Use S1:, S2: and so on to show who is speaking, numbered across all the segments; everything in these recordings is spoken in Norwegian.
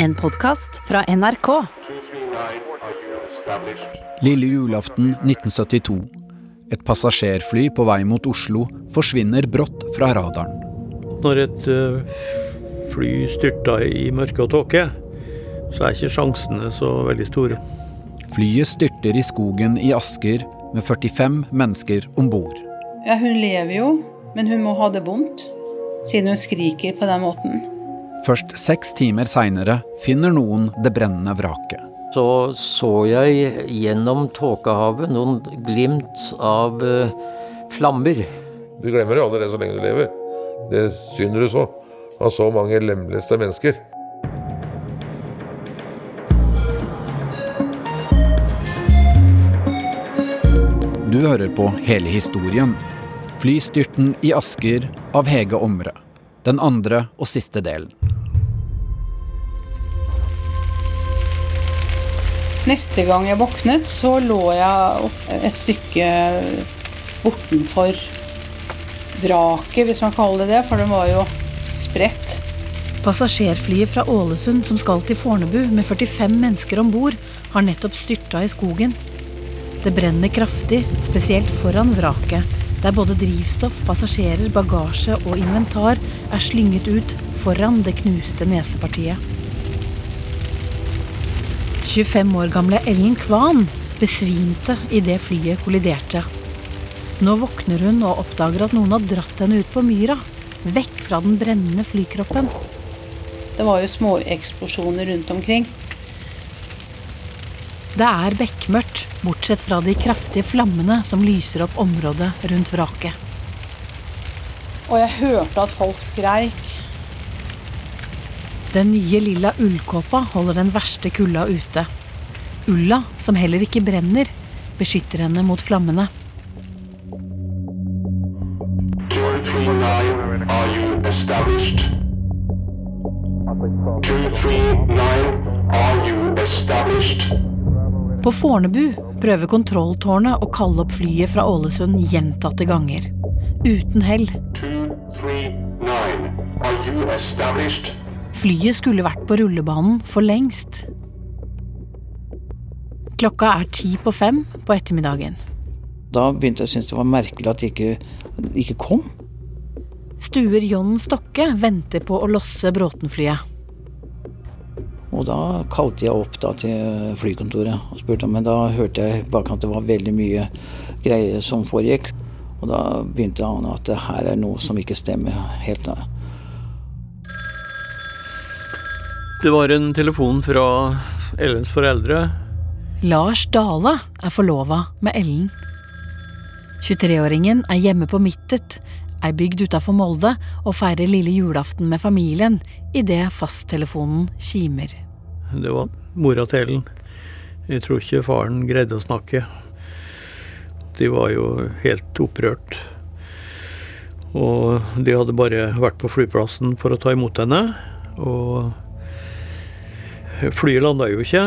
S1: En podkast fra NRK.
S2: Lille julaften 1972. Et passasjerfly på vei mot Oslo forsvinner brått fra radaren.
S3: Når et eh, fly styrter i mørke og tåke, så er ikke sjansene så veldig store.
S2: Flyet styrter i skogen i Asker med 45 mennesker om bord.
S4: Ja, hun lever jo, men hun må ha det vondt, siden hun skriker på den måten.
S2: Først seks timer seinere finner noen det brennende vraket.
S5: Så så jeg gjennom tåkehavet noen glimt av eh, flammer.
S6: Du glemmer jo aldri det så lenge du lever. Det synet du så av så mange lemleste mennesker.
S2: Du hører på hele historien. Flystyrten i Asker av Hege Omre. Den andre og siste delen.
S4: Neste gang jeg våknet, så lå jeg et stykke bortenfor vraket, hvis man kaller det det, for den var jo spredt.
S1: Passasjerflyet fra Ålesund som skal til Fornebu med 45 mennesker om bord, har nettopp styrta i skogen. Det brenner kraftig, spesielt foran vraket, der både drivstoff, passasjerer, bagasje og inventar er slynget ut foran det knuste nesepartiet. 25 år gamle Ellen Kvan besvimte idet flyet kolliderte. Nå våkner hun og oppdager at noen har dratt henne ut på myra, vekk fra den brennende flykroppen.
S4: Det var jo småeksplosjoner rundt omkring.
S1: Det er bekmørkt, bortsett fra de kraftige flammene som lyser opp området rundt vraket.
S4: Og jeg hørte at folk skreik.
S1: Den nye lilla ullkåpa holder den verste kulda ute. Ulla, som heller ikke brenner, beskytter henne mot flammene.
S7: 239, are you established? 239, are you established?
S1: På Fornebu prøver kontrolltårnet å kalle opp flyet fra Ålesund gjentatte ganger. Uten hell.
S7: 239, are you established?
S1: Flyet skulle vært på rullebanen for lengst. Klokka er ti på fem på ettermiddagen.
S8: Da begynte jeg å synes det var merkelig at de ikke, ikke kom.
S1: Stuer John Stokke venter på å losse Bråten-flyet.
S8: Og da kalte jeg opp til flykontoret og spurte, men da hørte jeg bak at det var veldig mye greier som foregikk. Og da begynte jeg å ane at det her er noe som ikke stemmer helt. da.
S3: Det var en telefon fra Ellens foreldre.
S1: Lars Dale er forlova med Ellen. 23-åringen er hjemme på Mittet, ei bygd utafor Molde, og feirer lille julaften med familien idet fasttelefonen kimer.
S3: Det var mora til Ellen. Jeg tror ikke faren greide å snakke. De var jo helt opprørt. Og de hadde bare vært på flyplassen for å ta imot henne. Og flyet landa jo ikke.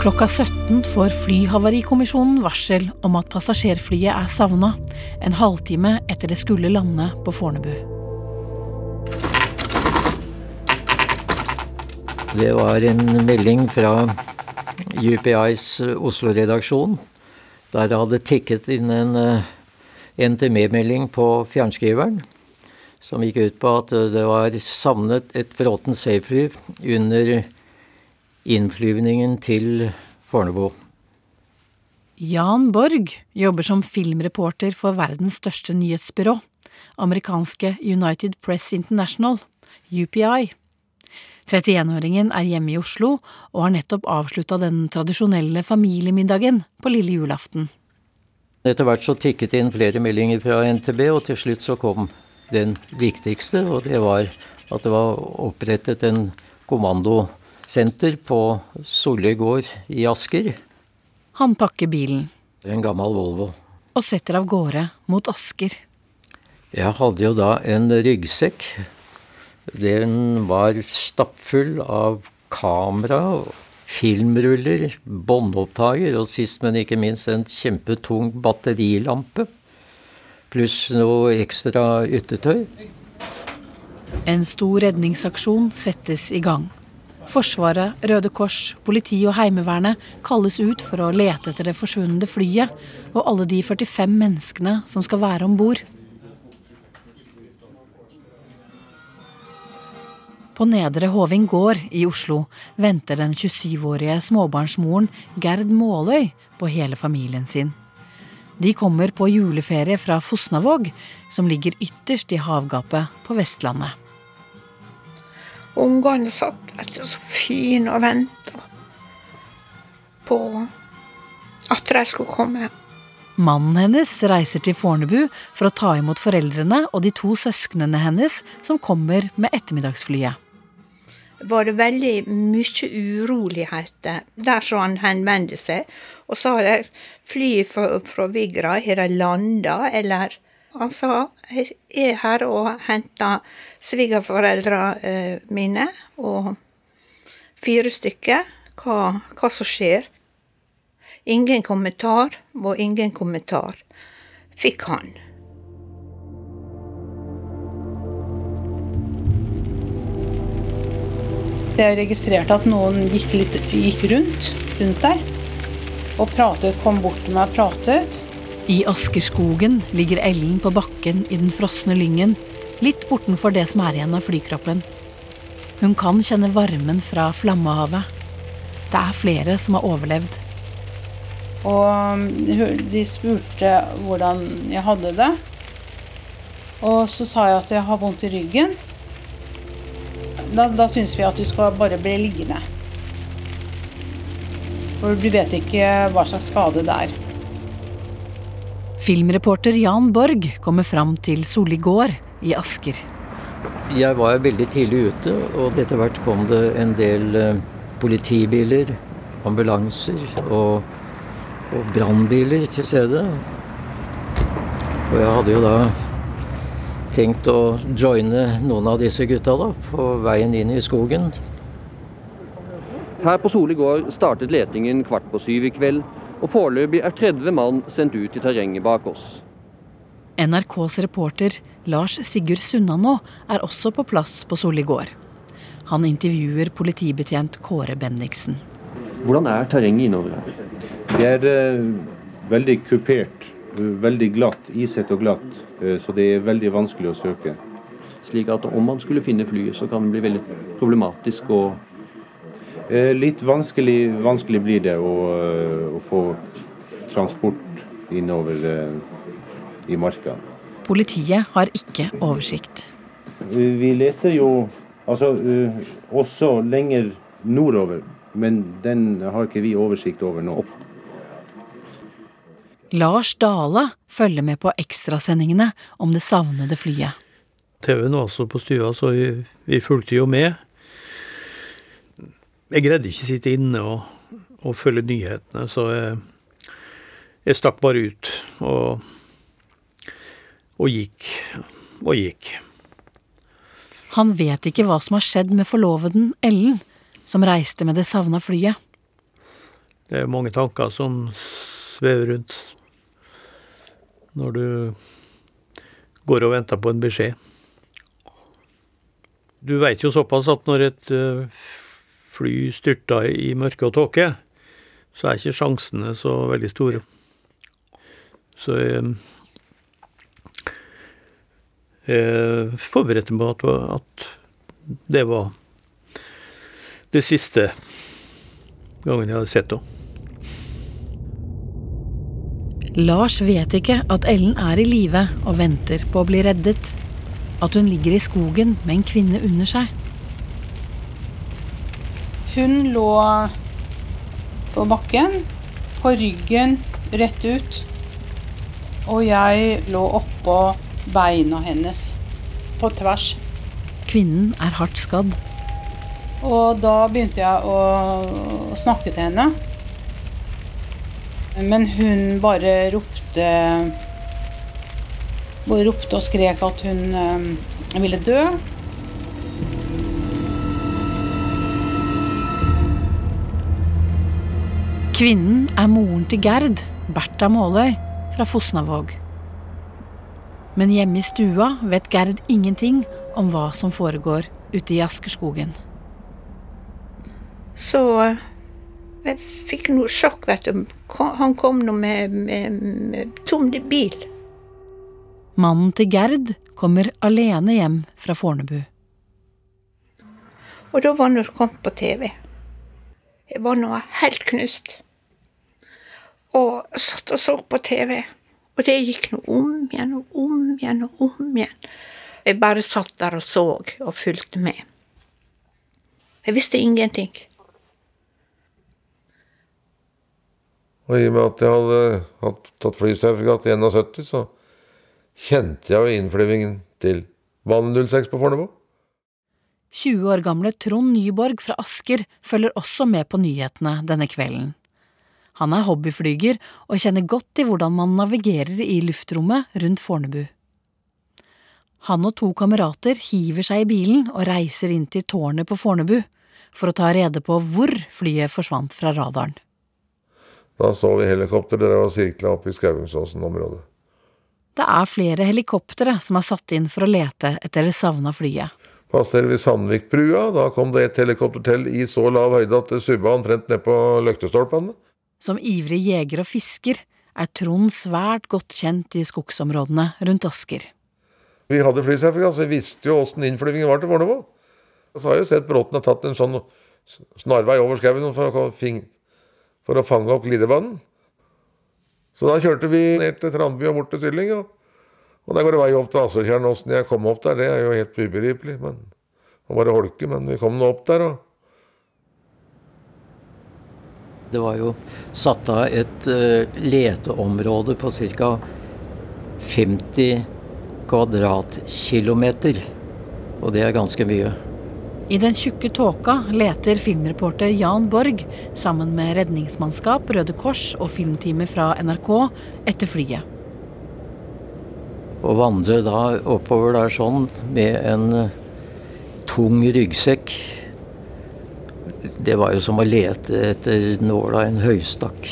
S1: Klokka 17 får Flyhavarikommisjonen varsel om at passasjerflyet er savna, en halvtime etter det skulle lande på Fornebu.
S5: Det var en melding fra UPIs Oslo-redaksjon, der det hadde tikket inn en eh, NTM-melding på fjernskriveren, som gikk ut på at det var savnet et Bråten Safely under innflyvningen til Fornebu.
S1: Jan Borg jobber som filmreporter for verdens største nyhetsbyrå, amerikanske United Press International, UPI. 31-åringen er hjemme i Oslo og har nettopp avslutta den tradisjonelle familiemiddagen på lille julaften.
S5: Etter hvert så tikket inn flere meldinger fra NTB, og til slutt så kom den viktigste, og det var at det var opprettet en kommandosenter på Solli gård i Asker.
S1: Han pakker bilen
S5: En gammel Volvo.
S1: og setter av gårde mot Asker.
S5: Jeg hadde jo da en ryggsekk. Den var stappfull av kamera, filmruller, båndopptaker og sist, men ikke minst en kjempetung batterilampe. Pluss noe ekstra yttertøy.
S1: En stor redningsaksjon settes i gang. Forsvaret, Røde Kors, politi og Heimevernet kalles ut for å lete etter det forsvunne flyet og alle de 45 menneskene som skal være om bord. På Nedre Hoving gård i Oslo venter den 27-årige småbarnsmoren Gerd Måløy på hele familien sin. De kommer på juleferie fra Fosnavåg, som ligger ytterst i havgapet på Vestlandet.
S9: Ungene satt vet du, så fine og venta på at de skulle komme.
S1: Mannen hennes reiser til Fornebu for å ta imot foreldrene og de to søsknene hennes som kommer med ettermiddagsflyet.
S9: Var det veldig mye uroligheter der som han henvendte seg. Og så har de flyet fra, fra Vigra, har de landa, eller Han sa jeg er her og henter svigerforeldrene eh, mine, og fire stykker. Hva, hva som skjer. Ingen kommentar, og ingen kommentar fikk han.
S4: Jeg registrerte at noen gikk, litt, gikk rundt, rundt der. Og pratet, kom bort til meg og pratet.
S1: I Askerskogen ligger Ellen på bakken i den frosne lyngen, litt bortenfor det som er igjen av flykroppen. Hun kan kjenne varmen fra flammehavet. Det er flere som har overlevd.
S4: Og um, de spurte hvordan jeg hadde det. Og så sa jeg at jeg har vondt i ryggen. Da, da syns vi at du skal bare bli liggende. For du vet ikke hva slags skade det er.
S1: Filmreporter Jan Borg kommer fram til Solli gård i Asker.
S5: Jeg var veldig tidlig ute, og etter hvert kom det en del eh, politibiler, ambulanser og, og brannbiler til stedet. Og jeg hadde jo da tenkt å joine noen av disse gutta da, på veien inn i skogen.
S10: Her på Soli gård startet letingen kvart på syv i kveld, og foreløpig er 30 mann sendt ut i terrenget bak oss.
S1: NRKs reporter Lars Sigurd Sunnanå er også på plass på Soli gård. Han intervjuer politibetjent Kåre Bendiksen.
S10: Hvordan er terrenget innover her?
S11: Det er uh, veldig kupert, veldig glatt, isete og glatt, eh, så det er veldig vanskelig å søke.
S10: Slik at om man skulle finne flyet, så kan det bli veldig problematisk å
S11: Eh, litt vanskelig, vanskelig blir det å, eh, å få transport innover i marka.
S1: Politiet har ikke oversikt.
S11: Vi leter jo altså, også lenger nordover, men den har ikke vi oversikt over nå.
S1: Lars Dale følger med på ekstrasendingene om det savnede flyet.
S3: TV-en var også på stua, så vi, vi fulgte jo med. Jeg greide ikke sitte inne og, og følge nyhetene, så jeg, jeg stakk bare ut og, og gikk og gikk.
S1: Han vet ikke hva som har skjedd med forloveden Ellen, som reiste med det savna flyet.
S3: Det er mange tanker som svever rundt når du går og venter på en beskjed. Du veit jo såpass at når et eh, fly styrter i mørke og tåke, så er ikke sjansene så veldig store. Så jeg, jeg forberedte meg på at, at det var det siste gangen jeg hadde sett henne.
S1: Lars vet ikke at Ellen er i live og venter på å bli reddet. At hun ligger i skogen med en kvinne under seg.
S4: Hun lå på bakken, på ryggen rett ut. Og jeg lå oppå beina hennes, på tvers.
S1: Kvinnen er hardt skadd.
S4: Og da begynte jeg å snakke til henne. Men hun bare ropte Bare ropte og skrek at hun eh, ville dø.
S1: Kvinnen er moren til Gerd, Bertha Måløy, fra Fosnavåg. Men hjemme i stua vet Gerd ingenting om hva som foregår ute i Askerskogen.
S9: Så jeg fikk noe sjokk, vet du. Han kom nå med, med, med tom bil.
S1: Mannen til Gerd kommer alene hjem fra Fornebu.
S9: Og da var det kom på TV. Jeg var nå helt knust. Og satt og så på TV. Og det gikk nå om igjen og om igjen og om igjen. Jeg bare satt der og så og fulgte med. Jeg visste ingenting.
S6: Og i og med at jeg hadde hatt, tatt flysertifikat i 71, så kjente jeg jo innflyvingen til Bane 06 på Fornebu.
S1: 20 år gamle Trond Nyborg fra Asker følger også med på nyhetene denne kvelden. Han er hobbyflyger og kjenner godt til hvordan man navigerer i luftrommet rundt Fornebu. Han og to kamerater hiver seg i bilen og reiser inn til tårnet på Fornebu for å ta rede på hvor flyet forsvant fra radaren.
S6: Da så vi helikopter der og sirkla opp i Skaugumsåsen-området.
S1: Det er flere helikoptre som er satt inn for å lete etter det savna flyet.
S6: Passerer vi Sandvikbrua, da kom det et helikopter til i så lav høyde at det subba omtrent ned på løktestolpene.
S1: Som ivrig jeger og fisker er Trond svært godt kjent i skogsområdene rundt Asker.
S6: Vi hadde flysertifikat, så vi visste jo åssen innflyvingen var til Fornebu. Så har jeg jo sett Bråten har tatt en sånn snarvei over skauen for, for, å fange opp glidebanen. Så da kjørte vi ned til Trandby og bort til Sylling. Og, og der går det vei opp til Assertjern. Åssen jeg kom opp der, det er jo helt ubegripelig. Men, det var bare holke, men vi kom nå opp der. og
S5: det var jo satt av et uh, leteområde på ca. 50 kvadratkilometer. Og det er ganske mye.
S1: I den tjukke tåka leter filmreporter Jan Borg sammen med redningsmannskap, Røde Kors og filmteamet fra NRK etter flyet.
S5: Å vandre da oppover der sånn med en tung ryggsekk Det var jo som å lete etter nåla i en høystakk.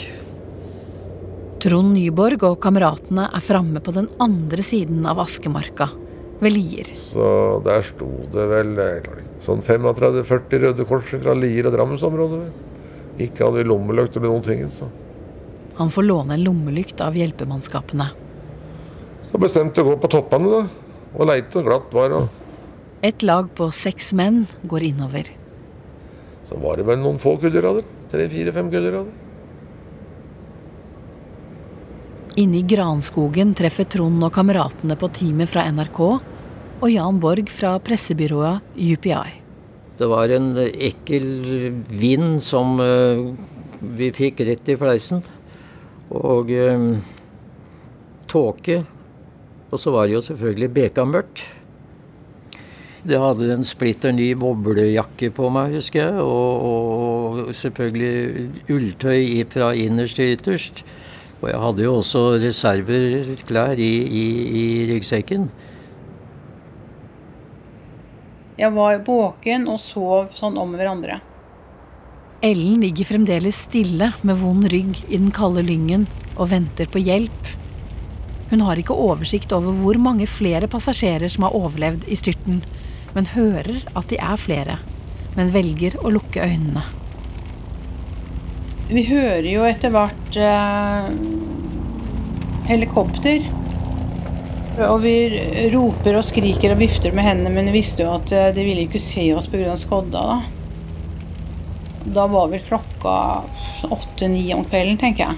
S1: Trond Nyborg og kameratene er framme på den andre siden av Askemarka ved Lier.
S6: Så der sto det vel sånn 35-40 Røde Kors fra Lier og Drammensområdet. Ikke hadde vi lommelykt eller noen ting. Så.
S1: Han får låne en lommelykt av hjelpemannskapene.
S6: Så bestemte å gå på toppene da, og leite. Glatt var det.
S1: Et lag på seks menn går innover.
S6: Så var det vel noen få kudderader. Tre-fire-fem kullerader.
S1: Inne i granskogen treffer Trond og kameratene på teamet fra NRK og Jan Borg fra pressebyrået UPI.
S5: Det var en ekkel vind som uh, vi fikk rett i fleisen. Og uh, tåke. Og så var det jo selvfølgelig bekamørkt. Jeg hadde en splitter ny boblejakke på meg, husker jeg. Og, og selvfølgelig ulltøy fra innerst til ytterst. Og jeg hadde jo også reserveklær i, i, i ryggsekken.
S4: Jeg var våken og sov sånn om hverandre.
S1: Ellen ligger fremdeles stille med vond rygg i den kalde lyngen og venter på hjelp. Hun har ikke oversikt over hvor mange flere passasjerer som har overlevd i styrten, men hører at de er flere, men velger å lukke øynene.
S4: Vi hører jo etter hvert eh, helikopter. Og vi roper og skriker og vifter med hendene, men vi visste jo at eh, de ville ikke se oss pga. skodda. Da Da var vel klokka åtte-ni om kvelden, tenker jeg.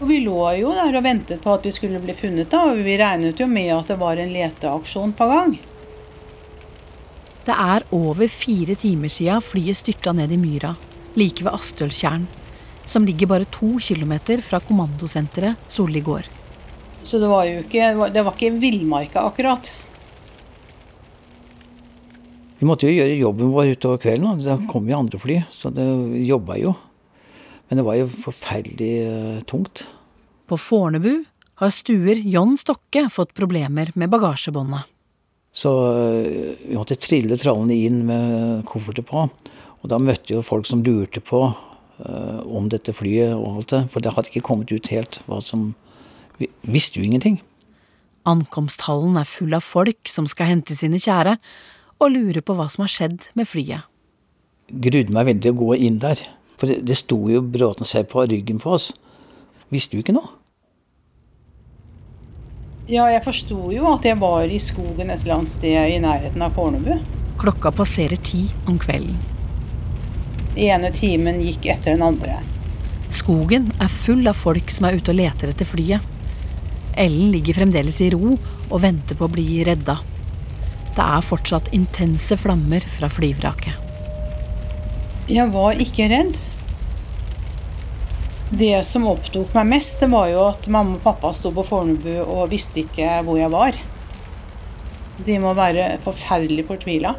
S4: Og Vi lå jo der og ventet på at vi skulle bli funnet, da, og vi regnet jo med at det var en leteaksjon på gang.
S1: Det er over fire timer siden flyet styrta ned i myra like ved Astøltjern, som ligger bare to kilometer fra kommandosenteret Solli gård.
S4: Så det var jo ikke, det var ikke villmarka akkurat.
S8: Vi måtte jo gjøre jobben vår utover kvelden. Det kom jo andre fly, så det jobba jo. Men det var jo forferdelig uh, tungt.
S1: På Fornebu har stuer John Stokke fått problemer med bagasjebåndet.
S8: Så uh, vi måtte trille trallene inn med kofferter på. Og da møtte jo folk som lurte på uh, om dette flyet og alt det. For det hadde ikke kommet ut helt hva som Vi visste jo ingenting.
S1: Ankomsthallen er full av folk som skal hente sine kjære, og lurer på hva som har skjedd med flyet.
S8: Grudde meg veldig å gå inn der. For det, det sto jo Bråten seg på ryggen på oss. Visste jo ikke noe.
S4: Ja, jeg forsto jo at jeg var i skogen et eller annet sted i nærheten av Fornebu.
S1: Klokka passerer ti om kvelden.
S4: Ene timen gikk etter den andre.
S1: Skogen er full av folk som er ute og leter etter flyet. Ellen ligger fremdeles i ro og venter på å bli redda. Det er fortsatt intense flammer fra flyvraket.
S4: Jeg var ikke redd. Det som opptok meg mest, det var jo at mamma og pappa sto på Fornebu og visste ikke hvor jeg var. De må være forferdelig fortvila.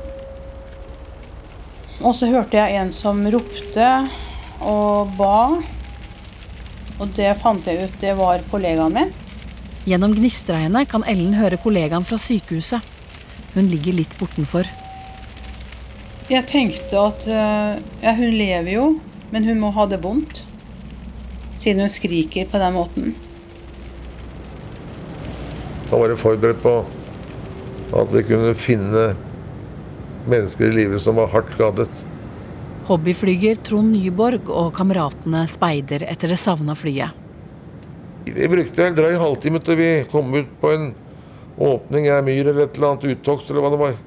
S4: Og så hørte jeg en som ropte og ba. Og det fant jeg ut, det var kollegaen min.
S1: Gjennom gnistregnet kan Ellen høre kollegaen fra sykehuset. Hun ligger litt bortenfor.
S4: Jeg tenkte at eh, ja, hun lever jo, men hun må ha det vondt. Siden hun skriker på den måten.
S6: Da var jeg forberedt på at vi kunne finne mennesker i live som var hardt skadet.
S1: Hobbyflyger Trond Nyborg og kameratene speider etter det savna flyet.
S6: Vi brukte en drøy halvtime til vi kom ut på en åpning i ei myr eller et eller annet uttokt eller hva det var.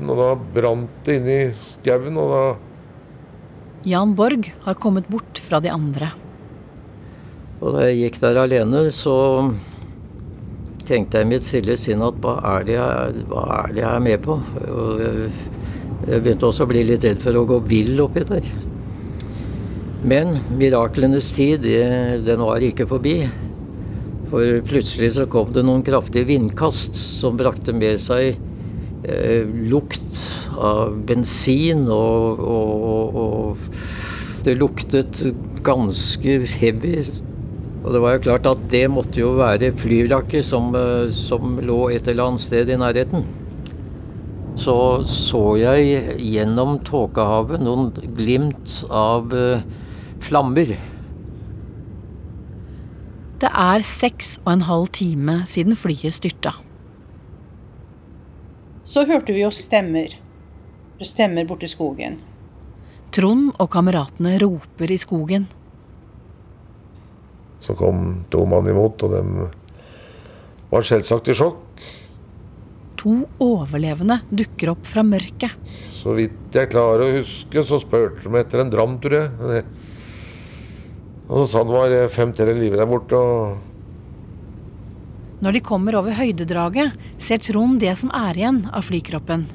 S6: Og da brant det inni i skauen, og da
S1: Jan Borg har kommet bort fra de andre.
S5: Og da jeg gikk der alene, så tenkte jeg i mitt stille sinn at hva er, det jeg, hva er det jeg er med på? Og jeg, begynte også å bli litt redd for å gå vill oppi der. Men miraklenes tid, den var ikke forbi. For plutselig så kom det noen kraftige vindkast som brakte med seg eh, lukt av bensin, og, og, og, og det luktet ganske heavy. Og det var jo klart at det måtte jo være flyvraket som, eh, som lå et eller annet sted i nærheten. Så så jeg gjennom tåkehavet noen glimt av uh, flammer.
S1: Det er seks og en halv time siden flyet styrta.
S4: Så hørte vi jo stemmer. Stemmer borti skogen.
S1: Trond og kameratene roper i skogen.
S6: Så kom to mann imot, og de var selvsagt i sjokk.
S1: To overlevende dukker opp fra mørket.
S6: Så vidt jeg klarer å huske, så spurte de etter en dram, tror jeg. Og så sa han det var fem til i live der borte. og
S1: Når de kommer over høydedraget, ser Trond det som er igjen av flykroppen.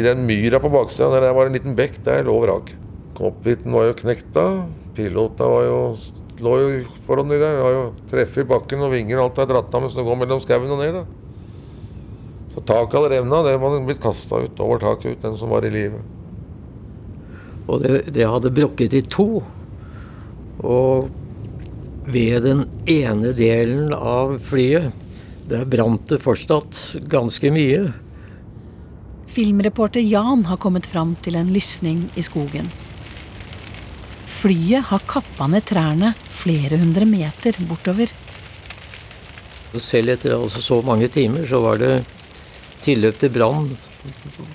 S6: I den myra på baksida der det var en liten bekk, der lå vraket. Cockpiten var jo knekt da. Pilota var jo, lå jo foran de der. Har jo treffer i bakken og vinger og alt er dratt av mens det går mellom skauen og ned. da. Så taket hadde revna. Det var blitt kasta ut over taket ut, den som var i live.
S5: Og det, det hadde brukket i to. Og ved den ene delen av flyet, der brant det fortsatt ganske mye.
S1: Filmreporter Jan har kommet fram til en lysning i skogen. Flyet har kappa ned trærne flere hundre meter bortover.
S5: Selv etter altså så mange timer så var det tilløp til brann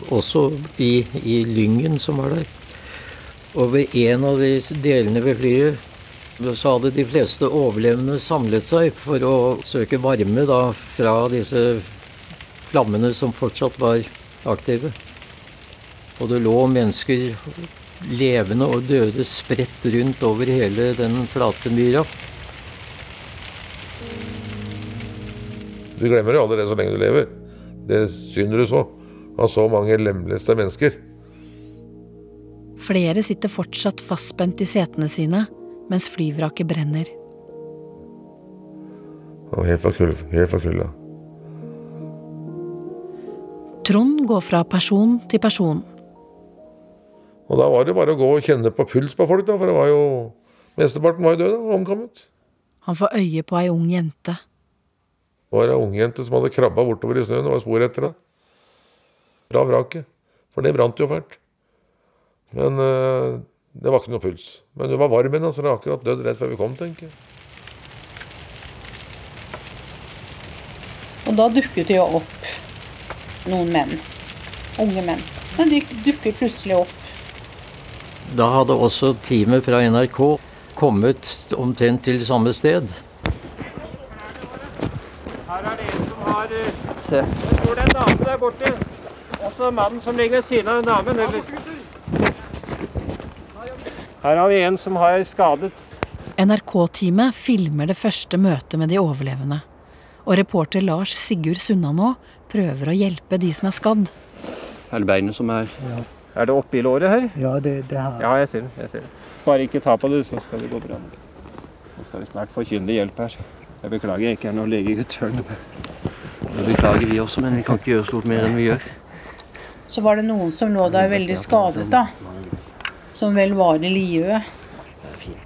S5: også i, i lyngen som var der. Og ved en av de delene ved flyet så hadde de fleste overlevende samlet seg for å søke varme da fra disse flammene som fortsatt var aktive. Og det lå mennesker levende og døde spredt rundt over hele den flate myra.
S6: Du glemmer jo aldri det så lenge du lever. Det synder du så av så mange lemleste mennesker.
S1: Flere sitter fortsatt fastspent i setene sine mens flyvraket brenner.
S6: Og helt for kulda. Helt for kulda.
S1: Trond går fra person til person.
S6: Og da var det bare å gå og kjenne på puls på folk, da, for det var jo Mesteparten var jo død og omkommet.
S1: Han får øye på ei ung jente.
S6: Det var ei ungjente som hadde krabba bortover i snøen. Det var spor etter henne. Fra vraket. For det brant jo fælt. Men øh, det var ikke noe puls. Men hun var varm ennå, så hun har akkurat dødd rett før vi kom, tenker jeg.
S4: Og da dukket det jo opp noen menn. Unge menn. Men de dukker plutselig opp.
S5: Da hadde også teamet fra NRK kommet omtrent til samme sted.
S12: Her er det en som har eh,
S10: Se.
S12: Jeg tror det er en dame der borte. Også mannen som ligger ved siden av den damen. Eller? Her har vi en som har skadet.
S1: NRK-teamet filmer det første møtet med de overlevende. Og reporter Lars Sigurd Sunnanå prøver å hjelpe de som er skadd.
S10: Er det beinet som er
S12: Er det oppi låret her?
S13: Ja, det, det her.
S12: Ja, jeg ser det. jeg ser det. Bare ikke ta på det, så skal det gå bra. Nå skal vi snart få kyndig hjelp her. Jeg beklager, jeg ikke er noen legegutt. nå.
S10: Det beklager vi også, men vi kan ikke gjøre stort mer enn vi gjør.
S4: Så var det noen som lå der veldig skadet, da. Som vel var i live.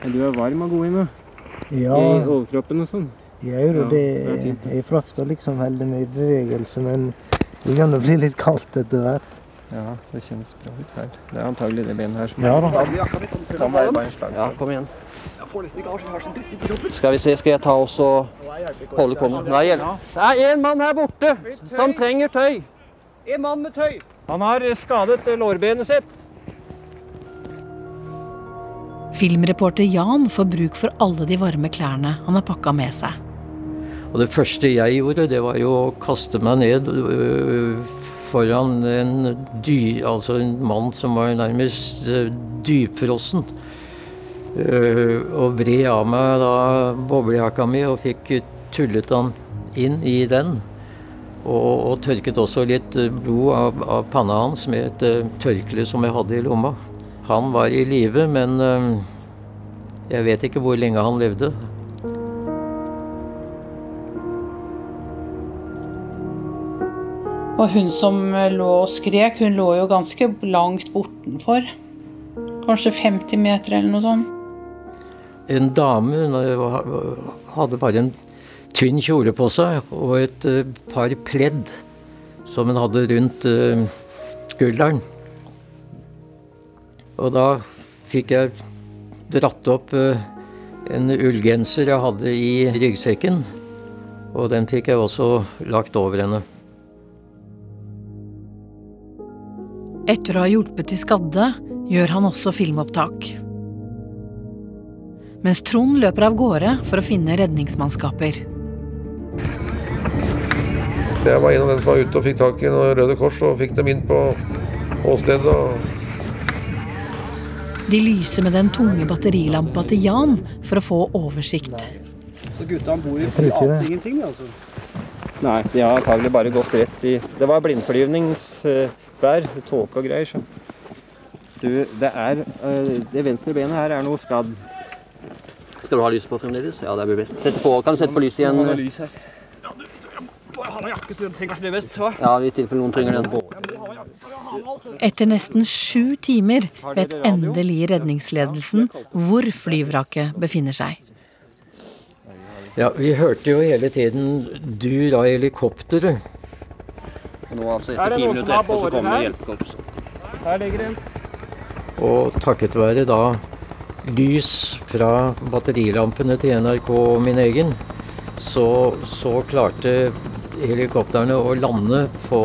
S12: Men Du er varm og god i nå?
S13: Ja,
S12: I overkroppen og sånn?
S13: jeg gjør
S12: Ja,
S13: det.
S12: det er fint.
S13: Jeg prøvde å liksom holde meg i bevegelse, men det kan jo bli litt kaldt etter hvert.
S12: Ja, det kjennes bra ut her. Det er antagelig det benet her som
S13: Ja da.
S12: Ta meg bare en slag.
S10: Ja, kom igjen. Skal vi se, skal jeg ta oss og holde kommet? Nei, hjelp. Det er en mann her borte som trenger tøy.
S12: En mann med tøy. Han har skadet lårbenet sitt.
S1: Filmreporter Jan får bruk for alle de varme klærne han har pakka med seg.
S5: Og det første jeg gjorde, det var jo å kaste meg ned øh, foran en dy, altså en mann som var nærmest øh, dypfrossen. Øh, og vred av meg da boblejakka mi og fikk tullet han inn i den. Og, og tørket også litt blod av, av panna hans med et øh, tørkle som jeg hadde i lomma. Han var i live, men jeg vet ikke hvor lenge han levde.
S4: Og hun som lå og skrek, hun lå jo ganske langt bortenfor. Kanskje 50 meter eller noe sånt.
S5: En dame hun hadde bare en tynn kjole på seg og et eh, par pledd som hun hadde rundt eh, skulderen. Og da fikk jeg dratt opp eh, en ullgenser jeg hadde i ryggsekken. Og den fikk jeg også lagt over henne.
S1: Etter å ha hjulpet de skadde, gjør han også filmopptak. Mens Trond løper av gårde for å finne redningsmannskaper.
S6: Jeg var en av dem som var ute og fikk tak i noen Røde Kors og fikk dem inn på åstedet. og
S1: De lyser med den tunge batterilampa til Jan for å få oversikt.
S12: Så gutta bor
S13: i alt ikke det.
S12: ingenting, altså? Nei, de har antagelig bare gått rett i Det var blindflyvningsvær, tåke og greier. Så. Du, det er øh, Det venstre benet her er noe skadd.
S10: Skal du ha lyset på fremdeles? Ja, det blir best. Sett på, kan du sette på lyset igjen?
S12: lys her. Jeg har noen jakke, så du trenger kanskje det best. hva?
S10: Ja, i tilfelle noen trenger den.
S1: Etter nesten sju timer vet endelig redningsledelsen hvor flyvraket befinner seg.
S5: Ja, vi hørte jo hele tiden dur av helikopteret.
S10: Og nå altså
S12: Er
S10: etter ti minutter etterpå så kommer
S12: her?
S10: hjelpekorpset.
S12: Her ligger en.
S5: Og takket være da lys fra batterilampene til NRK og min egen, så, så klarte helikoptrene å lande på,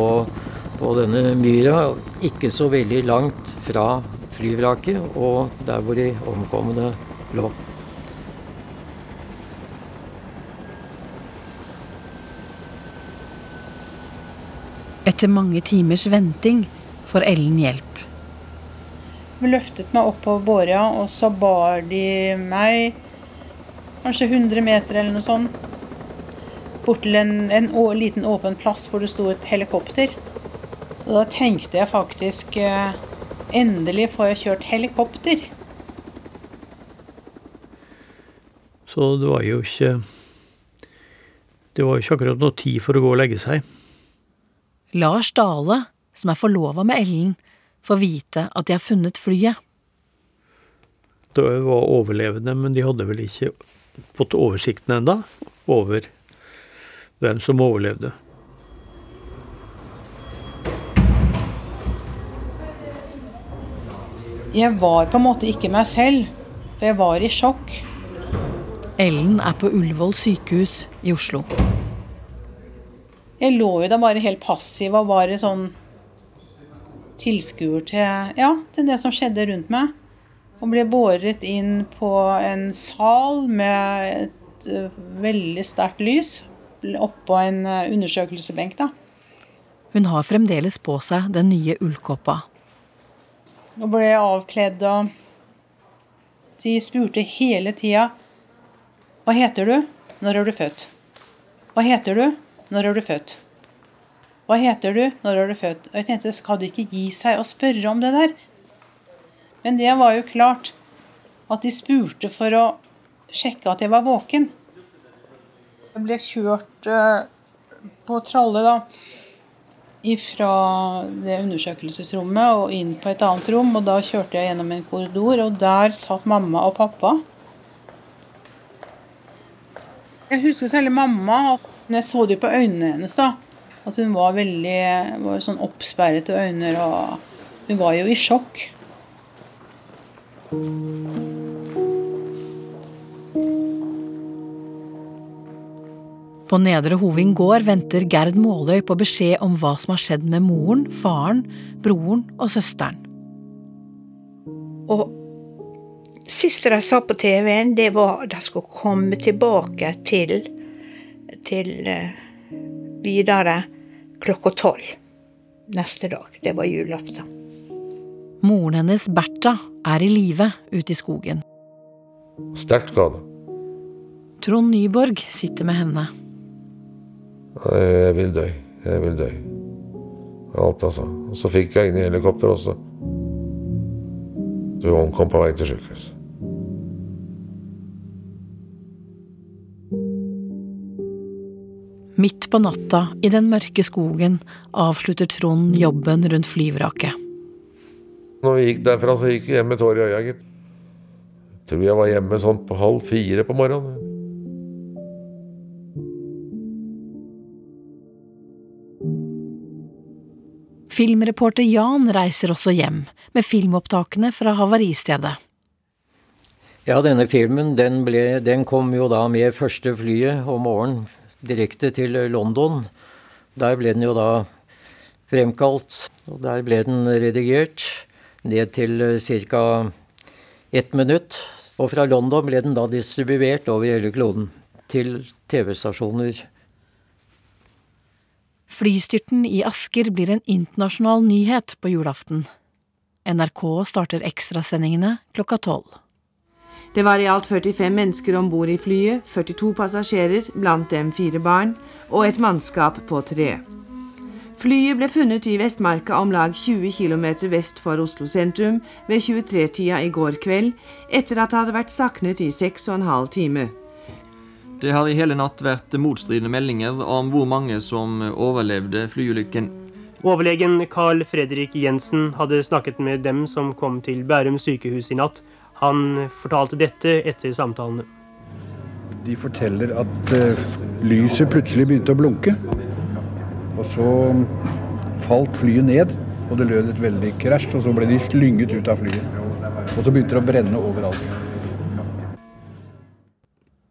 S5: på denne myra, ikke så veldig langt fra flyvraket og der hvor de omkomne lå.
S1: Etter mange timers venting får Ellen hjelp.
S4: De løftet meg opp på båra, og så bar de meg kanskje 100 meter eller noe sånt. Bort til en, en å, liten åpen plass hvor det sto et helikopter. Og da tenkte jeg faktisk eh, Endelig får jeg kjørt helikopter.
S3: Så det var jo ikke Det var jo ikke akkurat noe tid for å gå og legge seg.
S1: Lars Dale, som er forlova med Ellen, får vite at de har funnet flyet.
S3: Det var overlevende, men de hadde vel ikke fått oversikten enda over hvem som overlevde.
S4: Jeg var på en måte ikke meg selv, for jeg var i sjokk.
S1: Ellen er på Ullevål sykehus i Oslo.
S4: Jeg lå jo da bare helt passiv og bare sånn tilskuer til, ja, til det som skjedde rundt meg. Og ble båret inn på en sal med et uh, veldig sterkt lys oppå en undersøkelsebenk undersøkelsesbenk. da.
S1: Hun har fremdeles på seg den nye ullkåpa.
S4: Og ble avkledd og De spurte hele tida Hva heter du? Når er du født? Hva heter du? Når er du født? Hva heter du? Når er du født? Og jeg tenkte, skal de ikke gi seg og spørre om det der? Men det var jo klart at de spurte for å sjekke at jeg var våken. Jeg ble kjørt uh, på tralle, da fra det undersøkelsesrommet og inn på et annet rom. Og da kjørte jeg gjennom en korridor, og der satt mamma og pappa. Jeg husker særlig mamma. Når jeg så det jo på øynene hennes, da, at hun var veldig var sånn oppsperrete øyne. Og hun var jo i sjokk.
S1: På Nedre Hoving gård venter Gerd Måløy på beskjed om hva som har skjedd med moren, faren, broren og søsteren.
S9: Og siste de sa på TV-en, det var at de skulle komme tilbake til, til uh, videre klokka tolv neste dag. Det var julaften.
S1: Moren hennes, Bertha, er i live ute i skogen.
S6: Sterkt skada.
S1: Trond Nyborg sitter med henne.
S6: Jeg vil dø. Jeg vil dø. Alt, altså. Og så fikk jeg inn i helikopter også. Så hun omkom på vei til sykehus.
S1: Midt på natta, i den mørke skogen, avslutter Trond jobben rundt flyvraket.
S6: Når vi gikk derfra, så gikk vi hjem med tårer i øya, gitt. Tror jeg var hjemme sånn på halv fire på morgenen.
S1: Filmreporter Jan reiser også hjem, med filmopptakene fra havaristedet.
S5: Ja, denne filmen den, ble, den kom jo da med første flyet om morgenen direkte til London. Der ble den jo da fremkalt, og der ble den redigert ned til ca. ett minutt. Og fra London ble den da distribuert over hele kloden til TV-stasjoner
S1: Flystyrten i Asker blir en internasjonal nyhet på julaften. NRK starter ekstrasendingene klokka tolv.
S14: Det var i alt 45 mennesker om bord i flyet, 42 passasjerer, blant dem fire barn, og et mannskap på tre. Flyet ble funnet i Vestmarka om lag 20 km vest for Oslo sentrum ved 23-tida i går kveld, etter at det hadde vært saknet i seks og en halv time.
S15: Det har i hele natt vært motstridende meldinger om hvor mange som overlevde flyulykken.
S16: Overlegen Carl Fredrik Jensen hadde snakket med dem som kom til Bærum sykehus i natt. Han fortalte dette etter samtalene.
S17: De forteller at uh, lyset plutselig begynte å blunke. Og så falt flyet ned, og det lød et veldig krasj. Og så ble de slynget ut av flyet. Og så begynte det å brenne overalt.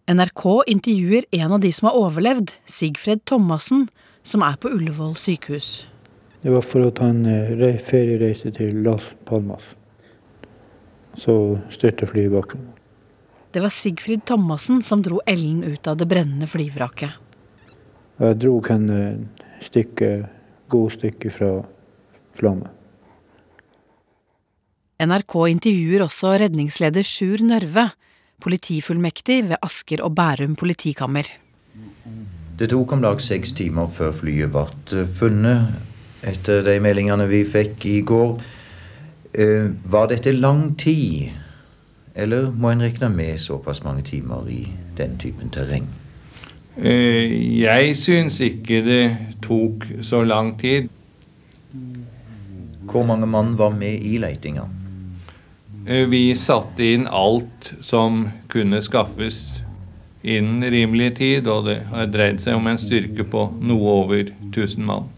S1: NRK intervjuer en av de som har overlevd, Sigfred Thomassen, som er på Ullevål sykehus.
S18: Det var for å ta en eh, feriereise til Las Palmas. Så styrte flyet i bakken.
S1: Det var Sigfrid Thomassen som dro Ellen ut av det brennende flyvraket.
S18: Jeg dro henne et stykke, god stykke fra flammen.
S1: NRK intervjuer også redningsleder Sjur Nørve, politifullmektig ved Asker og Bærum politikammer.
S19: Det tok om lag seks timer før flyet ble funnet, etter de meldingene vi fikk i går. Eh, var dette lang tid, eller må en regne med såpass mange timer i den typen terreng?
S20: Eh, jeg syns ikke det tok så lang tid.
S19: Hvor mange mann var med i leitinga?
S20: Eh, vi satte inn alt som kunne skaffes innen rimelig tid, og det har dreid seg om en styrke på noe over 1000 mann.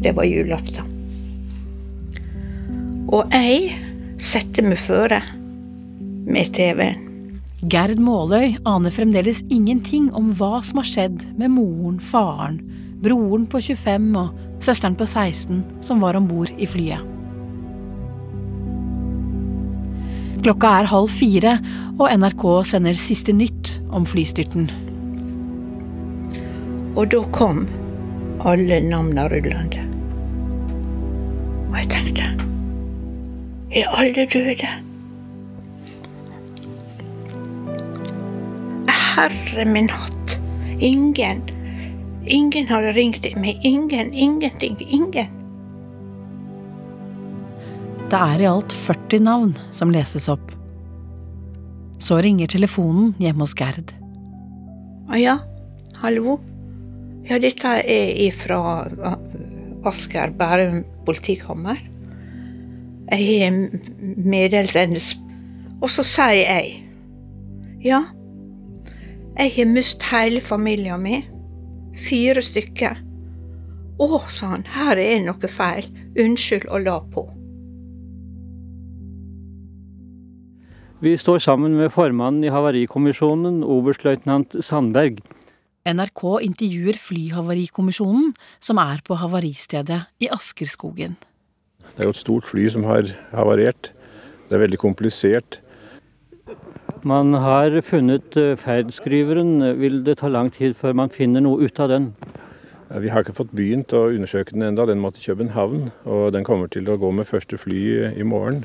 S9: Det var julaften. Og jeg setter meg føre med TV-en.
S1: Gerd Måløy aner fremdeles ingenting om hva som har skjedd med moren, faren, broren på 25 og søsteren på 16 som var om bord i flyet. Klokka er halv fire, og NRK sender siste nytt om flystyrten.
S9: Og da kom alle navna rullende. Er alle døde? Herre min hatt. Ingen. Ingen har ringt meg. Ingen, ingenting. Ingen.
S1: Det er i alt 40 navn som leses opp. Så ringer telefonen hjemme hos Gerd.
S9: Å ja, hallo? Ja, dette er ifra Asker Bærum politikammer. Jeg er meddelsendes Og så sier jeg ja, jeg har mist hele familien min. Fire stykker. Å, sa han, her er noe feil. Unnskyld og la på.
S21: Vi står sammen med formannen i Havarikommisjonen, oberstløytnant Sandberg.
S1: NRK intervjuer Flyhavarikommisjonen, som er på havaristedet i Askerskogen.
S11: Det er jo et stort fly som har havarert. Det er veldig komplisert.
S21: Man har funnet eh, ferdskriveren. Vil det ta lang tid før man finner noe ut av den?
S11: Vi har ikke fått begynt å undersøke den enda. Den må til København, og den kommer til å gå med første fly i morgen.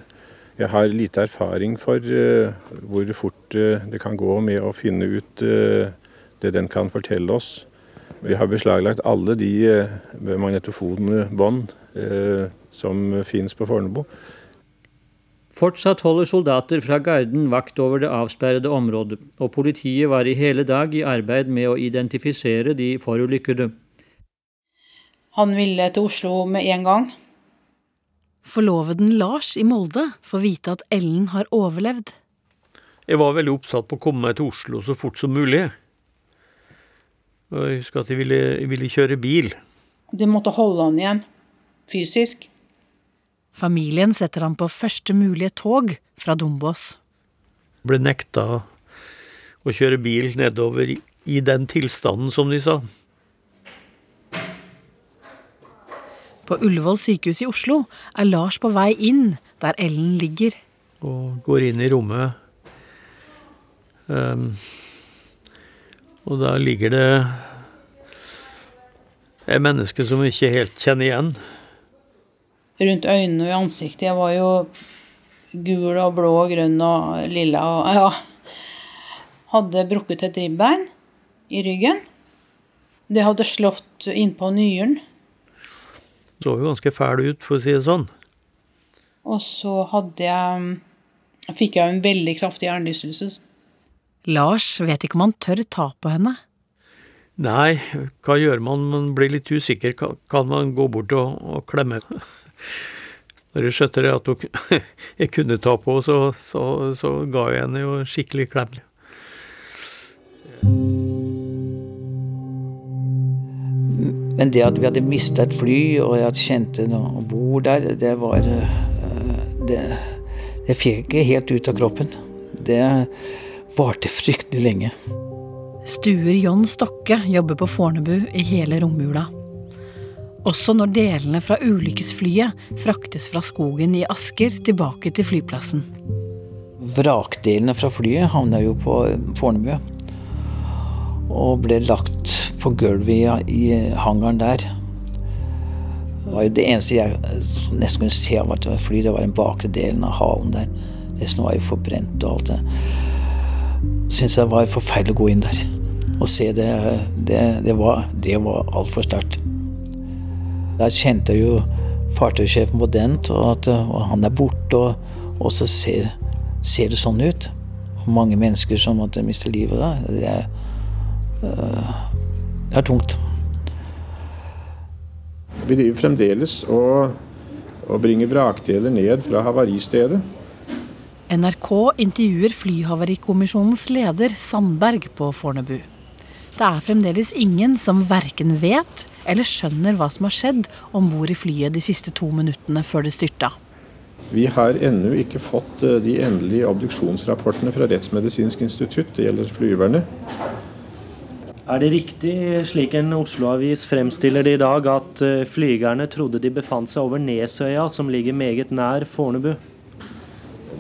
S11: Jeg har lite erfaring for uh, hvor fort det kan gå med å finne ut det den kan fortelle oss. Vi har beslaglagt alle de magnetofonbånd som finnes på Fornebu.
S21: Fortsatt holder soldater fra Garden vakt over det avsperrede området, og politiet var i hele dag i arbeid med å identifisere de forulykkede.
S4: Han ville til Oslo med en gang.
S1: Forloveden Lars i Molde får vite at Ellen har overlevd.
S3: Jeg var veldig oppsatt på å komme meg til Oslo så fort som mulig. Og jeg husker at jeg ville, jeg ville kjøre bil.
S4: Det måtte holde han igjen, fysisk.
S1: Familien setter ham på første mulige tog fra Dombås.
S3: Ble nekta å kjøre bil nedover i den tilstanden, som de sa.
S1: På Ullevål sykehus i Oslo er Lars på vei inn der Ellen ligger.
S3: Og går inn i rommet. Um, og da ligger det et menneske som vi ikke helt kjenner igjen
S4: rundt øynene og i ansiktet. Jeg var jo gul og blå og grønn og lilla og ja. Hadde brukket et ribbein i ryggen. Det hadde slått innpå nyren.
S3: Så jo ganske fæl ut, for å si det sånn.
S4: Og så hadde jeg fikk jeg en veldig kraftig hjernerystelse.
S1: Lars vet ikke om han tør ta på henne.
S3: Nei, hva gjør man? Man blir litt usikker. Kan man gå bort og, og klemme? Når jeg skjønte det at jeg kunne ta på, så, så, så ga jeg henne jo skikkelig klem.
S8: Men det at vi hadde mista et fly, og jeg kjente noen bord der, det var eh, det, det fikk jeg ikke helt ut av kroppen. Det varte fryktelig lenge.
S1: Stuer John Stokke jobber på Fornebu i hele romjula. Også når delene fra ulykkesflyet fraktes fra skogen i Asker tilbake til flyplassen.
S8: Vrakdelene fra flyet havna jo på Fornebu. Og ble lagt på gulvet i hangaren der. Det var jo det eneste jeg nesten kunne se av et fly, det var den bakre delen av halen der. Resten var jo forbrent og alt det. Syns jeg var forferdelig å gå inn der. Og se det Det, det var, det var altfor sterkt. Der kjente jeg jo fartøysjefen på den, og at og han er borte. Og, og så ser, ser, det sånn ut. Og mange mennesker som måtte miste livet da. Det er, øh, det er tungt.
S11: Vi driver fremdeles og, og bringer vrakdeler ned fra havaristedet.
S1: NRK intervjuer Flyhavarikommisjonens leder Sandberg på Fornebu. Det er fremdeles ingen som verken vet eller skjønner hva som har skjedd om bord i flyet de siste to minuttene før det styrta.
S11: Vi har ennå ikke fått eh, de endelige obduksjonsrapportene fra Rettsmedisinsk institutt. Det gjelder flyverne.
S22: Er det riktig, slik en Oslo-avis fremstiller det i dag, at eh, flygerne trodde de befant seg over Nesøya, som ligger meget nær Fornebu?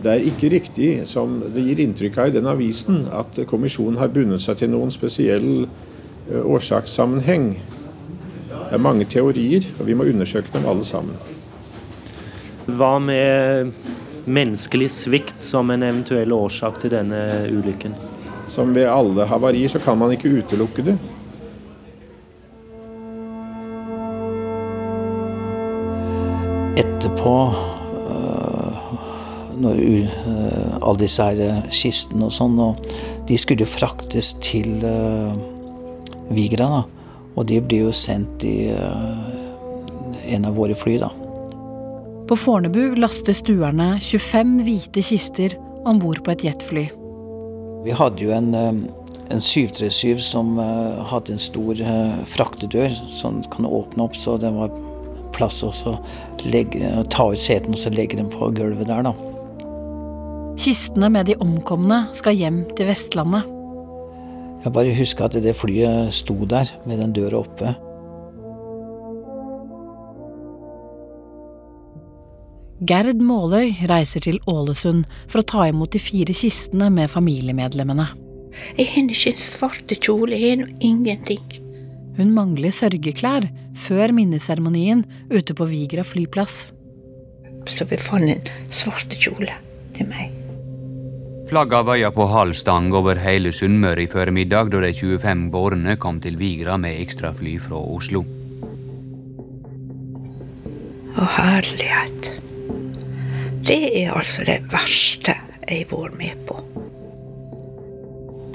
S11: Det er ikke riktig, som det gir inntrykk av i den avisen, at kommisjonen har bundet seg til noen spesiell eh, årsakssammenheng. Det er mange teorier, og vi må undersøke dem alle sammen.
S22: Hva med menneskelig svikt som en eventuell årsak til denne ulykken?
S11: Som ved alle havarier så kan man ikke utelukke det.
S8: Etterpå, øh, når øh, alle disse her øh, kistene og sånn, og de skulle jo fraktes til Vigra, da. Og de blir jo sendt i øh, en av våre fly, da.
S1: På Fornebu laster stuerne 25 hvite kister om bord på et jetfly.
S8: Vi hadde jo en, øh, en 737 som øh, hadde en stor fraktedør som kan åpne opp, så det var plass å ta ut setene og så legge dem på gulvet der, da.
S1: Kistene med de omkomne skal hjem til Vestlandet.
S8: Jeg bare husker at det flyet sto der med den døra oppe.
S1: Gerd Måløy reiser til Ålesund for å ta imot de fire kistene med familiemedlemmene.
S9: Jeg har ikke en svarte kjole, jeg har nå ingenting.
S1: Hun mangler sørgeklær før minneseremonien ute på Vigra flyplass.
S9: Så vi fant en svarte kjole til meg.
S23: Flagga vaia på halv stang over hele Sunnmøre i formiddag da de 25 bårene kom til Vigra med ekstrafly fra Oslo.
S9: Å, herlighet. Det er altså det verste jeg har vært med på.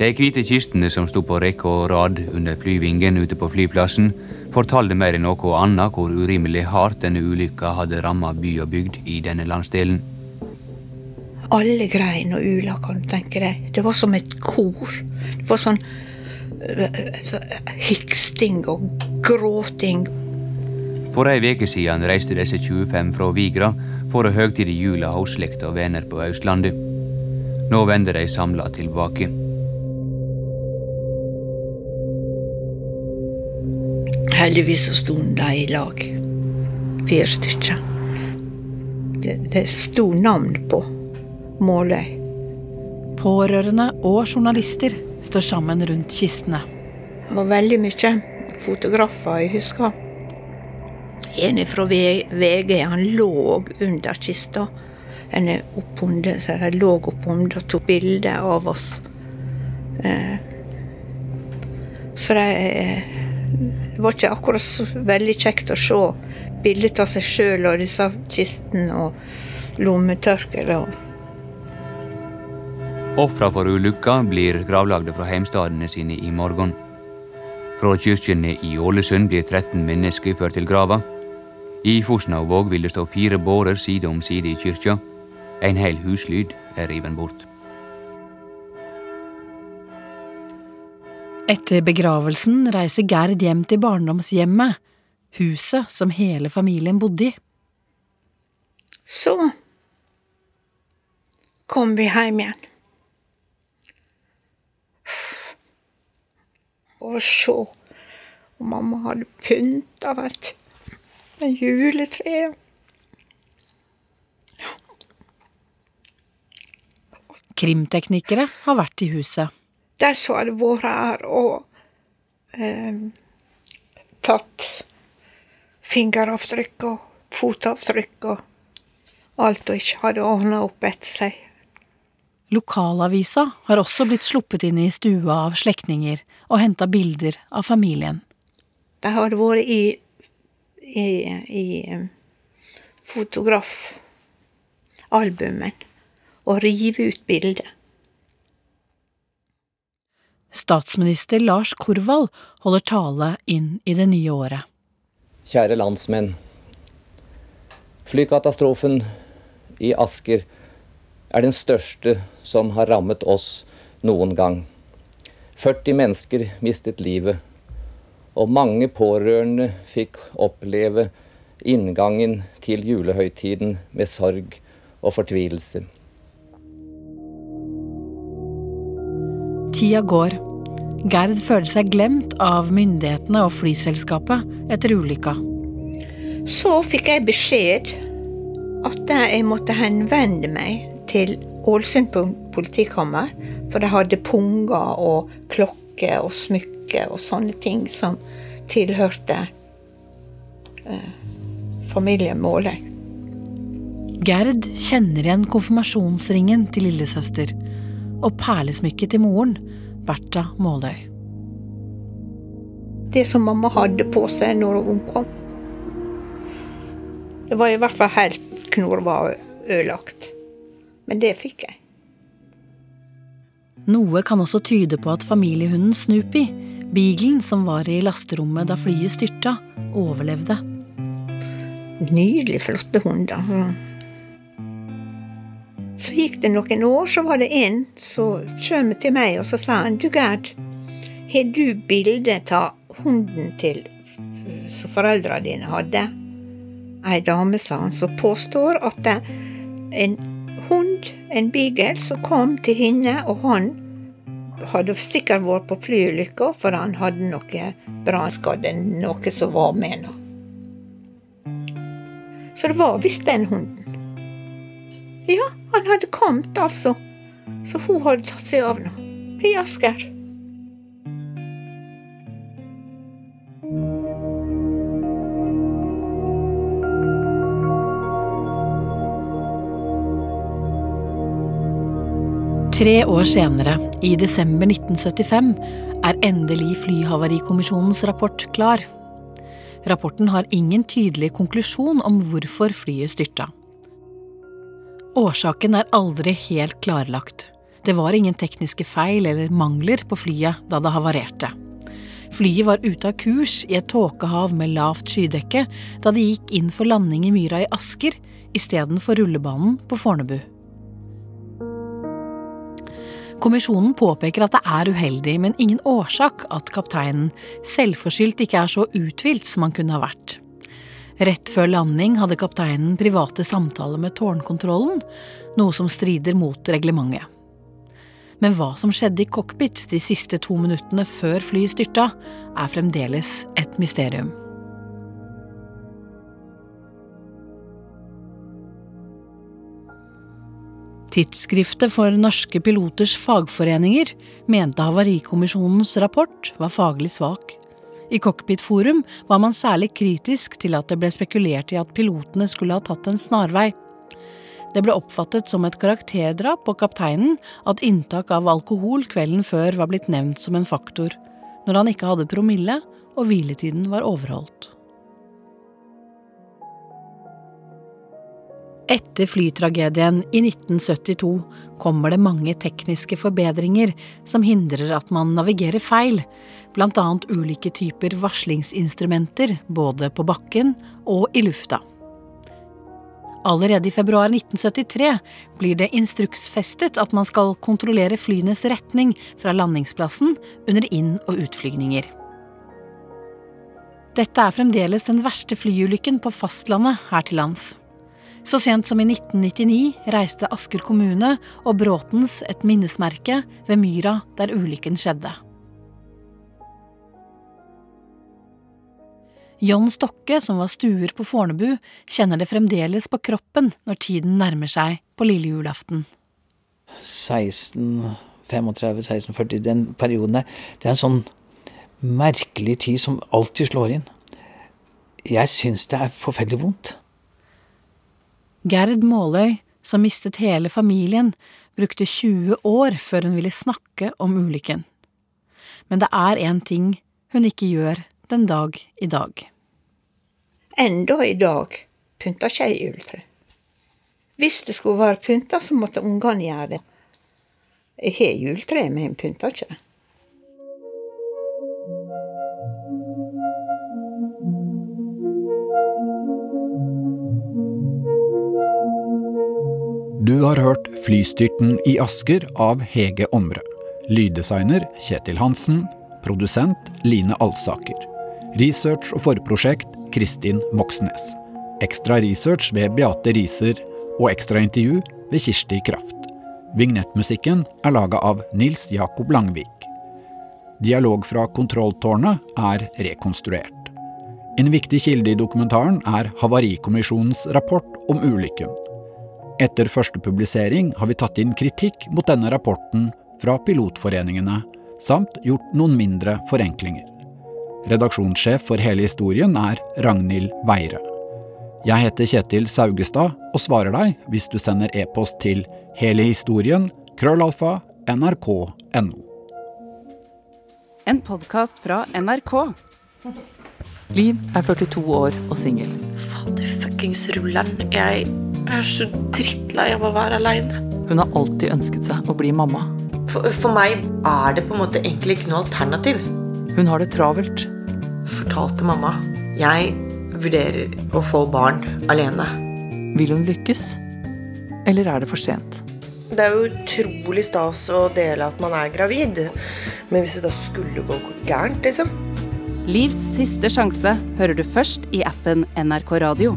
S23: De hvite kistene som sto på rekke og rad under flyvingen ute på flyplassen, fortalte mer enn noe annet hvor urimelig hardt denne ulykka hadde ramma by og bygd i denne landsdelen.
S9: Alle grein og ula, kan du tenke deg. Det var som et kor. Det var sånn uh, hiksting og gråting.
S23: For ei veke siden reiste disse 25 fra Vigra for å høgtide jula hos slekt og venner på Østlandet. Nå vender de samla tilbake.
S9: Heldigvis så sto de i lag. Fire stykker. Det, det sto navn på Måløy.
S1: Pårørende og journalister står sammen rundt kistene.
S9: Det var veldig mye fotografer jeg husker. En fra VG, han lå under kista. En er oppunder, så de lå oppunder og tok bilde av oss. Eh, så det, det var ikke akkurat så veldig kjekt å se bildet av seg sjøl og disse kistene og lommetørklær.
S23: Ofra for ulykka blir gravlagde fra heimstadene sine i morgen. Fra kirkene i Ålesund blir 13 mennesker ført til grava. I Fosnavåg vil det stå fire bårer side om side i kyrkja. En hel huslyd er riven bort.
S1: Etter begravelsen reiser Gerd hjem til barndomshjemmet, huset som hele familien bodde i.
S9: Så kom vi hjem igjen. Og se, og mamma hadde pynta, vet du. Med juletreet.
S1: Krimteknikere har vært i huset.
S9: De som hadde vært her og eh, tatt fingeravtrykk og fotavtrykk og alt, og ikke hadde ordna opp etter seg.
S1: Lokalavisa har også blitt sluppet inn i stua av slektninger og henta bilder av familien.
S9: De hadde vært i, i, i fotografalbumet og rive ut bildet.
S1: Statsminister Lars Korvald holder tale inn i det nye året.
S24: Kjære landsmenn. Flykatastrofen i Asker er den største som har rammet oss noen gang. 40 mennesker mistet livet, Og mange pårørende fikk oppleve inngangen til julehøytiden med sorg og fortvilelse.
S1: Tida går. Gerd føler seg glemt av myndighetene og flyselskapet etter ulykka.
S9: Så fikk jeg beskjed at jeg måtte henvende meg til Ålesund politikammer, for de hadde punger og klokker og smykker og sånne ting som tilhørte eh, familien Måløy.
S1: Gerd kjenner igjen konfirmasjonsringen til lillesøster og perlesmykket til moren, Bertha Måløy.
S9: Det som mamma hadde på seg når hun kom. Det var i hvert fall helt knorr ødelagt. Men det fikk jeg.
S1: Noe kan også tyde på at familiehunden Snoopy, beaglen som var i lasterommet da flyet styrta, overlevde.
S9: Nydelig flotte hunder. Så gikk det noen år, så var det en som kom til meg og så sa han, du Gerd, har du bilde av hunden til som foreldrene dine hadde? Ei dame, sa han, som påstår at en hund, en beagle, som kom til henne, og han hadde sikkert vært på flyulykka, for han hadde noe brannskadde, noe som var med nå. Så det var visst den hunden. Ja, han hadde kommet, altså. Så hun hadde tatt seg av nå. I Asker.
S1: Tre år senere, i desember 1975, er endelig Flyhavarikommisjonens rapport klar. Rapporten har ingen tydelig konklusjon om hvorfor flyet styrta. Årsaken er aldri helt klarlagt. Det var ingen tekniske feil eller mangler på flyet da det havarerte. Flyet var ute av kurs i et tåkehav med lavt skydekke da det gikk inn for landing i myra i Asker istedenfor rullebanen på Fornebu. Kommisjonen påpeker at det er uheldig, men ingen årsak at kapteinen selvforskyldt ikke er så uthvilt som han kunne ha vært. Rett før landing hadde kapteinen private samtaler med tårnkontrollen, noe som strider mot reglementet. Men hva som skjedde i cockpit de siste to minuttene før flyet styrta, er fremdeles et mysterium. Tidsskriftet for norske piloters fagforeninger mente Havarikommisjonens rapport var faglig svak. I Cockpit-forum var man særlig kritisk til at det ble spekulert i at pilotene skulle ha tatt en snarvei. Det ble oppfattet som et karakterdrap på kapteinen at inntak av alkohol kvelden før var blitt nevnt som en faktor, når han ikke hadde promille og hviletiden var overholdt. Etter flytragedien i 1972 kommer det mange tekniske forbedringer som hindrer at man navigerer feil, bl.a. ulike typer varslingsinstrumenter både på bakken og i lufta. Allerede i februar 1973 blir det instruksfestet at man skal kontrollere flyenes retning fra landingsplassen under inn- og utflygninger. Dette er fremdeles den verste flyulykken på fastlandet her til lands. Så sent som i 1999 reiste Asker kommune og Bråtens et minnesmerke ved myra der ulykken skjedde. John Stokke, som var stuer på Fornebu, kjenner det fremdeles på kroppen når tiden nærmer seg på lille julaften.
S8: 1635-1640, den perioden der, det er en sånn merkelig tid som alltid slår inn. Jeg syns det er forferdelig vondt.
S1: Gerd Måløy, som mistet hele familien, brukte 20 år før hun ville snakke om ulykken. Men det er én ting hun ikke gjør den dag i dag.
S9: Enda i dag pynter ikke jeg juletre. Hvis det skulle være pynta, så måtte ungene gjøre det. Jeg har juletreet, men jeg pynter ikke det.
S25: Du har hørt Flystyrten i Asker av Hege Omre. Lyddesigner Kjetil Hansen. Produsent Line Alsaker. Research og forprosjekt Kristin Moxnes. Ekstra research ved Beate Riser og ekstra intervju ved Kirsti Kraft. Vignettmusikken er laga av Nils Jakob Langvik. Dialog fra kontrolltårnet er rekonstruert. En viktig kilde i dokumentaren er Havarikommisjonens rapport om ulykken. Etter første publisering har vi tatt inn kritikk mot denne rapporten fra pilotforeningene, samt gjort noen mindre forenklinger. Redaksjonssjef for hele historien er Ragnhild Weire. Jeg heter Kjetil Saugestad og svarer deg hvis du sender e-post til hele historien krøllalfa nrk.no.
S26: En podkast fra NRK. Liv er 42 år og singel.
S27: Fader fuckings rulleren. Jeg er så drittlei av å være aleine.
S26: Hun har alltid ønsket seg å bli mamma.
S27: For, for meg er det på en måte egentlig ikke noe alternativ.
S26: Hun har det travelt.
S27: Fortalte mamma. Jeg vurderer å få barn alene.
S26: Vil hun lykkes? Eller er det for sent?
S27: Det er jo utrolig stas å dele at man er gravid, men hvis det da skulle gå gærent, liksom
S26: Livs siste sjanse hører du først i appen NRK Radio.